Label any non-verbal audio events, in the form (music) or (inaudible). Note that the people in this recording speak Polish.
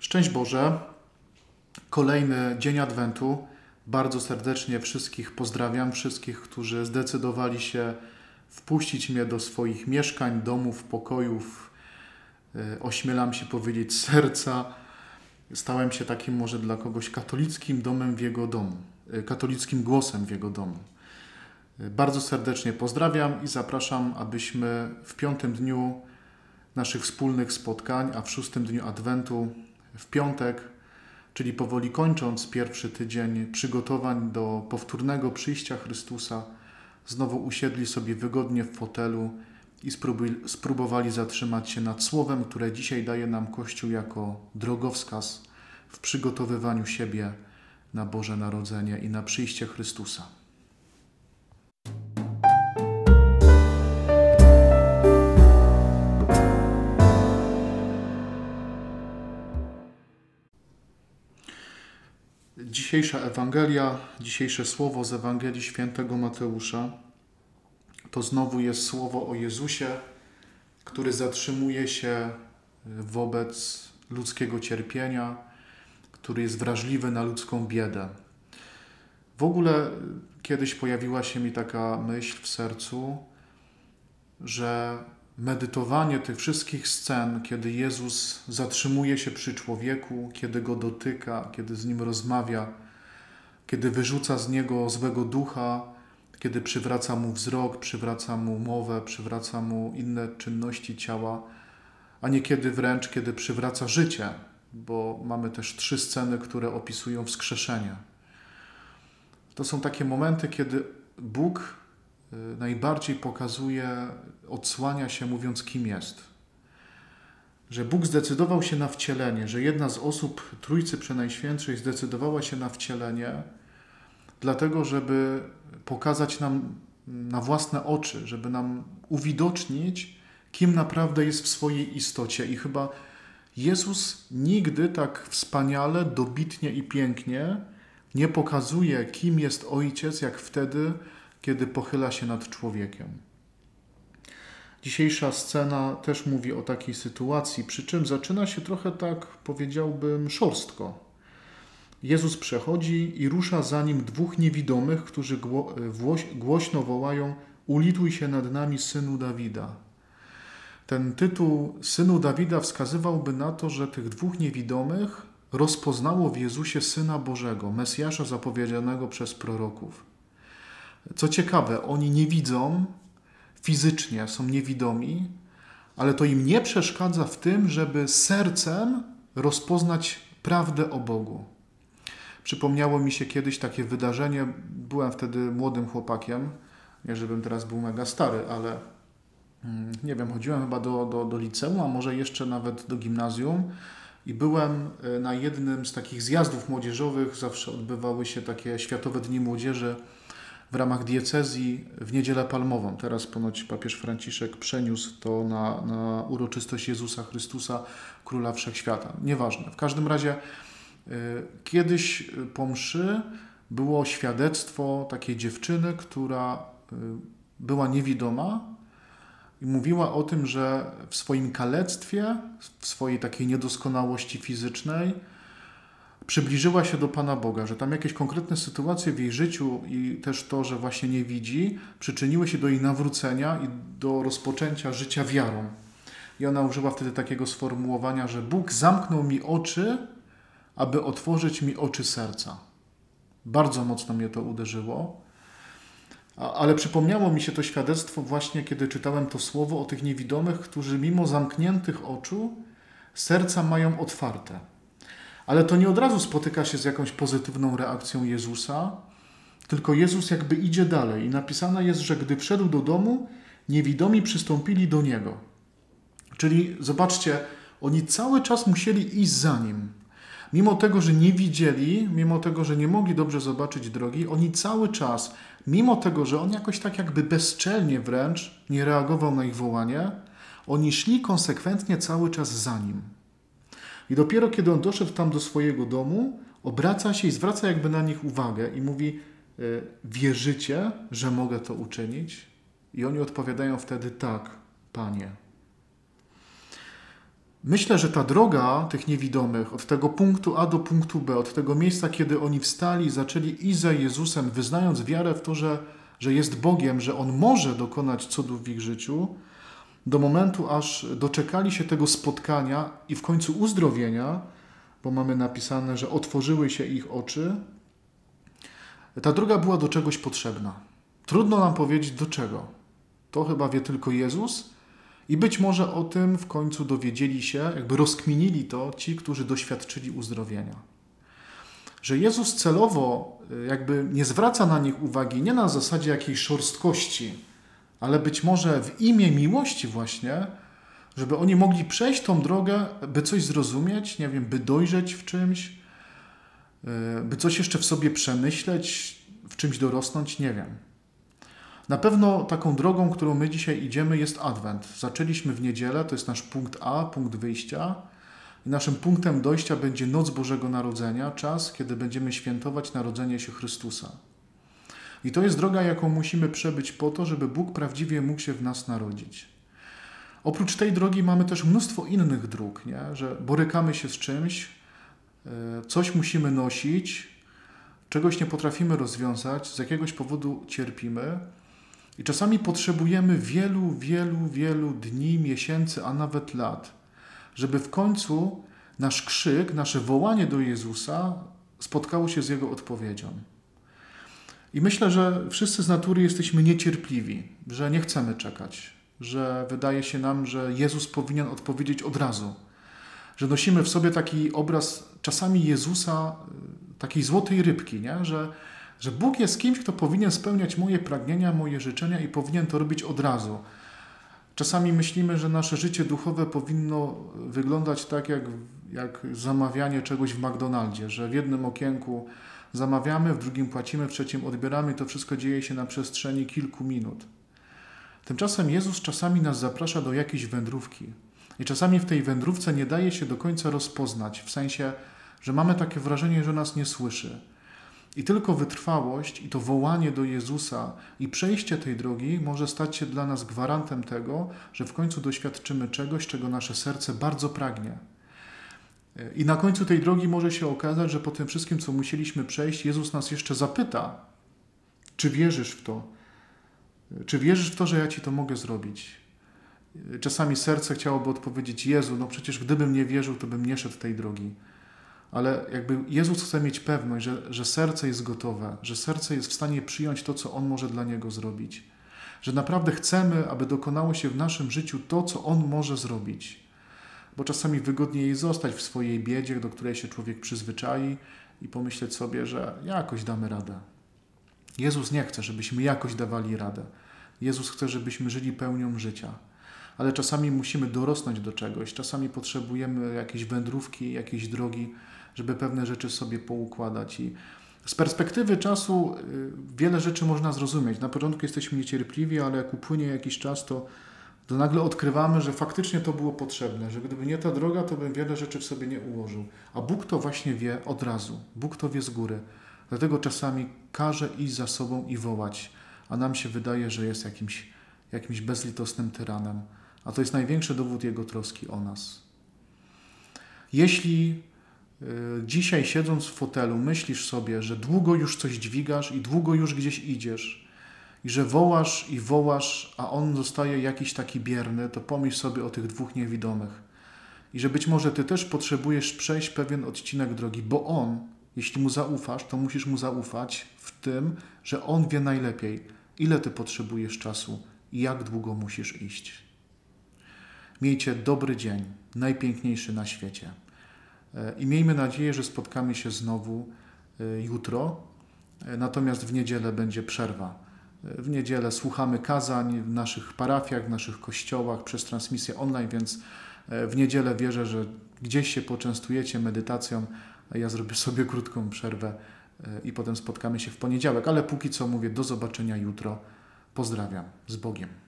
Szczęść Boże. Kolejny dzień Adwentu. Bardzo serdecznie wszystkich pozdrawiam, wszystkich, którzy zdecydowali się wpuścić mnie do swoich mieszkań, domów, pokojów. E, ośmielam się powiedzieć serca. Stałem się takim może dla kogoś katolickim domem w jego domu, e, katolickim głosem w jego domu. E, bardzo serdecznie pozdrawiam i zapraszam, abyśmy w piątym dniu naszych wspólnych spotkań, a w szóstym dniu Adwentu, w piątek, czyli powoli kończąc pierwszy tydzień przygotowań do powtórnego przyjścia Chrystusa, znowu usiedli sobie wygodnie w fotelu i spróbowali zatrzymać się nad słowem, które dzisiaj daje nam Kościół jako drogowskaz w przygotowywaniu siebie na Boże Narodzenie i na przyjście Chrystusa. Dzisiejsza Ewangelia, dzisiejsze słowo z Ewangelii Świętego Mateusza to znowu jest słowo o Jezusie, który zatrzymuje się wobec ludzkiego cierpienia, który jest wrażliwy na ludzką biedę. W ogóle kiedyś pojawiła się mi taka myśl w sercu, że medytowanie tych wszystkich scen, kiedy Jezus zatrzymuje się przy człowieku, kiedy go dotyka, kiedy z nim rozmawia, kiedy wyrzuca z niego złego ducha, kiedy przywraca mu wzrok, przywraca mu mowę, przywraca mu inne czynności ciała, a niekiedy wręcz, kiedy przywraca życie, bo mamy też trzy sceny, które opisują wskrzeszenie. To są takie momenty, kiedy Bóg najbardziej pokazuje, odsłania się mówiąc, kim jest. Że Bóg zdecydował się na wcielenie, że jedna z osób Trójcy Przenajświętszej zdecydowała się na wcielenie, dlatego, żeby pokazać nam na własne oczy, żeby nam uwidocznić, kim naprawdę jest w swojej istocie. I chyba Jezus nigdy tak wspaniale, dobitnie i pięknie nie pokazuje, kim jest Ojciec, jak wtedy, kiedy pochyla się nad człowiekiem. Dzisiejsza scena też mówi o takiej sytuacji, przy czym zaczyna się trochę tak, powiedziałbym, szorstko. Jezus przechodzi i rusza za nim dwóch niewidomych, którzy głośno wołają: Ulituj się nad nami, synu Dawida. Ten tytuł synu Dawida wskazywałby na to, że tych dwóch niewidomych rozpoznało w Jezusie syna Bożego, Mesjasza zapowiedzianego przez proroków. Co ciekawe, oni nie widzą fizycznie, są niewidomi, ale to im nie przeszkadza w tym, żeby sercem rozpoznać prawdę o Bogu. Przypomniało mi się kiedyś takie wydarzenie. Byłem wtedy młodym chłopakiem. Nie, żebym teraz był mega stary, ale mm, nie wiem, chodziłem chyba do, do, do liceum, a może jeszcze nawet do gimnazjum. I byłem e, na jednym z takich zjazdów młodzieżowych. Zawsze odbywały się takie Światowe Dni Młodzieży w ramach diecezji w Niedzielę Palmową. Teraz ponoć papież Franciszek przeniósł to na, na uroczystość Jezusa Chrystusa, Króla Wszechświata. Nieważne. W każdym razie y, kiedyś po mszy było świadectwo takiej dziewczyny, która y, była niewidoma i mówiła o tym, że w swoim kalectwie, w swojej takiej niedoskonałości fizycznej, przybliżyła się do Pana Boga, że tam jakieś konkretne sytuacje w jej życiu i też to, że właśnie nie widzi, przyczyniły się do jej nawrócenia i do rozpoczęcia życia wiarą. I ona użyła wtedy takiego sformułowania, że Bóg zamknął mi oczy, aby otworzyć mi oczy serca. Bardzo mocno mnie to uderzyło. Ale przypomniało mi się to świadectwo właśnie, kiedy czytałem to słowo o tych niewidomych, którzy mimo zamkniętych oczu serca mają otwarte. Ale to nie od razu spotyka się z jakąś pozytywną reakcją Jezusa, tylko Jezus jakby idzie dalej. I napisane jest, że gdy wszedł do domu, niewidomi przystąpili do niego. Czyli zobaczcie, oni cały czas musieli iść za nim. Mimo tego, że nie widzieli, mimo tego, że nie mogli dobrze zobaczyć drogi, oni cały czas, mimo tego, że on jakoś tak jakby bezczelnie wręcz nie reagował na ich wołanie, oni szli konsekwentnie cały czas za nim. I dopiero kiedy on doszedł tam do swojego domu, obraca się i zwraca jakby na nich uwagę i mówi: e, Wierzycie, że mogę to uczynić? I oni odpowiadają wtedy: Tak, panie. Myślę, że ta droga tych niewidomych od tego punktu A do punktu B, od tego miejsca, kiedy oni wstali zaczęli iść za Jezusem, wyznając wiarę w to, że, że jest Bogiem, że On może dokonać cudów w ich życiu, do momentu, aż doczekali się tego spotkania i w końcu uzdrowienia, bo mamy napisane, że otworzyły się ich oczy, ta droga była do czegoś potrzebna. Trudno nam powiedzieć do czego. To chyba wie tylko Jezus, i być może o tym w końcu dowiedzieli się, jakby rozkminili to ci, którzy doświadczyli uzdrowienia. Że Jezus celowo y, jakby nie zwraca na nich uwagi nie na zasadzie jakiejś szorstkości, ale być może w imię miłości właśnie, żeby oni mogli przejść tą drogę, by coś zrozumieć, nie wiem, by dojrzeć w czymś, y, by coś jeszcze w sobie przemyśleć, w czymś dorosnąć, nie wiem. Na pewno taką drogą, którą my dzisiaj idziemy, jest Adwent. Zaczęliśmy w niedzielę, to jest nasz punkt A, punkt wyjścia. I naszym punktem dojścia będzie Noc Bożego Narodzenia, czas, kiedy będziemy świętować narodzenie się Chrystusa. I to jest droga, jaką musimy przebyć po to, żeby Bóg prawdziwie mógł się w nas narodzić. Oprócz tej drogi mamy też mnóstwo innych dróg, nie? że borykamy się z czymś, e, coś musimy nosić, czegoś nie potrafimy rozwiązać, z jakiegoś powodu cierpimy. I czasami potrzebujemy wielu, wielu, wielu dni, miesięcy, a nawet lat, żeby w końcu nasz krzyk, nasze wołanie do Jezusa spotkało się z Jego odpowiedzią. I myślę, że wszyscy z natury jesteśmy niecierpliwi, że nie chcemy czekać, że wydaje się nam, że Jezus powinien odpowiedzieć od razu, że nosimy w sobie taki obraz czasami Jezusa, takiej złotej rybki, nie? że że Bóg jest kimś, kto powinien spełniać moje pragnienia, moje życzenia i powinien to robić od razu. Czasami myślimy, że nasze życie duchowe powinno wyglądać tak jak, jak zamawianie czegoś w McDonaldzie, że w jednym okienku zamawiamy, w drugim płacimy, w trzecim odbieramy to wszystko dzieje się na przestrzeni kilku minut. Tymczasem Jezus czasami nas zaprasza do jakiejś wędrówki. I czasami w tej wędrówce nie daje się do końca rozpoznać, w sensie, że mamy takie wrażenie, że nas nie słyszy i tylko wytrwałość i to wołanie do Jezusa i przejście tej drogi może stać się dla nas gwarantem tego, że w końcu doświadczymy czegoś, czego nasze serce bardzo pragnie. I na końcu tej drogi może się okazać, że po tym wszystkim, co musieliśmy przejść, Jezus nas jeszcze zapyta, czy wierzysz w to? Czy wierzysz w to, że ja ci to mogę zrobić? Czasami serce chciałoby odpowiedzieć: Jezu, no przecież gdybym nie wierzył, to bym nie szedł tej drogi ale jakby Jezus chce mieć pewność, że, że serce jest gotowe, że serce jest w stanie przyjąć to, co On może dla niego zrobić. Że naprawdę chcemy, aby dokonało się w naszym życiu to, co On może zrobić. Bo czasami wygodniej jest zostać w swojej biedzie, do której się człowiek przyzwyczai i pomyśleć sobie, że jakoś damy radę. Jezus nie chce, żebyśmy jakoś dawali radę. Jezus chce, żebyśmy żyli pełnią życia. Ale czasami musimy dorosnąć do czegoś, czasami potrzebujemy jakiejś wędrówki, jakiejś drogi, żeby pewne rzeczy sobie poukładać. I z perspektywy czasu y, wiele rzeczy można zrozumieć. Na początku jesteśmy niecierpliwi, ale jak upłynie jakiś czas, to, to nagle odkrywamy, że faktycznie to było potrzebne, że gdyby nie ta droga, to bym wiele rzeczy w sobie nie ułożył. A Bóg to właśnie wie od razu. Bóg to wie z góry. Dlatego czasami każe iść za sobą i wołać, a nam się wydaje, że jest jakimś, jakimś bezlitosnym tyranem. A to jest największy dowód Jego troski o nas. Jeśli Y, dzisiaj siedząc w fotelu myślisz sobie, że długo już coś dźwigasz i długo już gdzieś idziesz i że wołasz i wołasz, a on zostaje jakiś taki bierny, to pomyśl sobie o tych dwóch niewidomych. I że być może ty też potrzebujesz przejść pewien odcinek drogi, bo on, jeśli mu zaufasz, to musisz mu zaufać w tym, że on wie najlepiej, ile ty potrzebujesz czasu i jak długo musisz iść. Miejcie dobry dzień, najpiękniejszy na świecie. I miejmy nadzieję, że spotkamy się znowu e, jutro. E, natomiast w niedzielę będzie przerwa. E, w niedzielę słuchamy kazań w naszych parafiach, w naszych kościołach przez transmisję online, więc w niedzielę wierzę, że gdzieś się poczęstujecie medytacją, ja zrobię (laughs) sobie krótką przerwę i potem spotkamy się w poniedziałek. Ale póki co mówię do zobaczenia jutro. Pozdrawiam z Bogiem.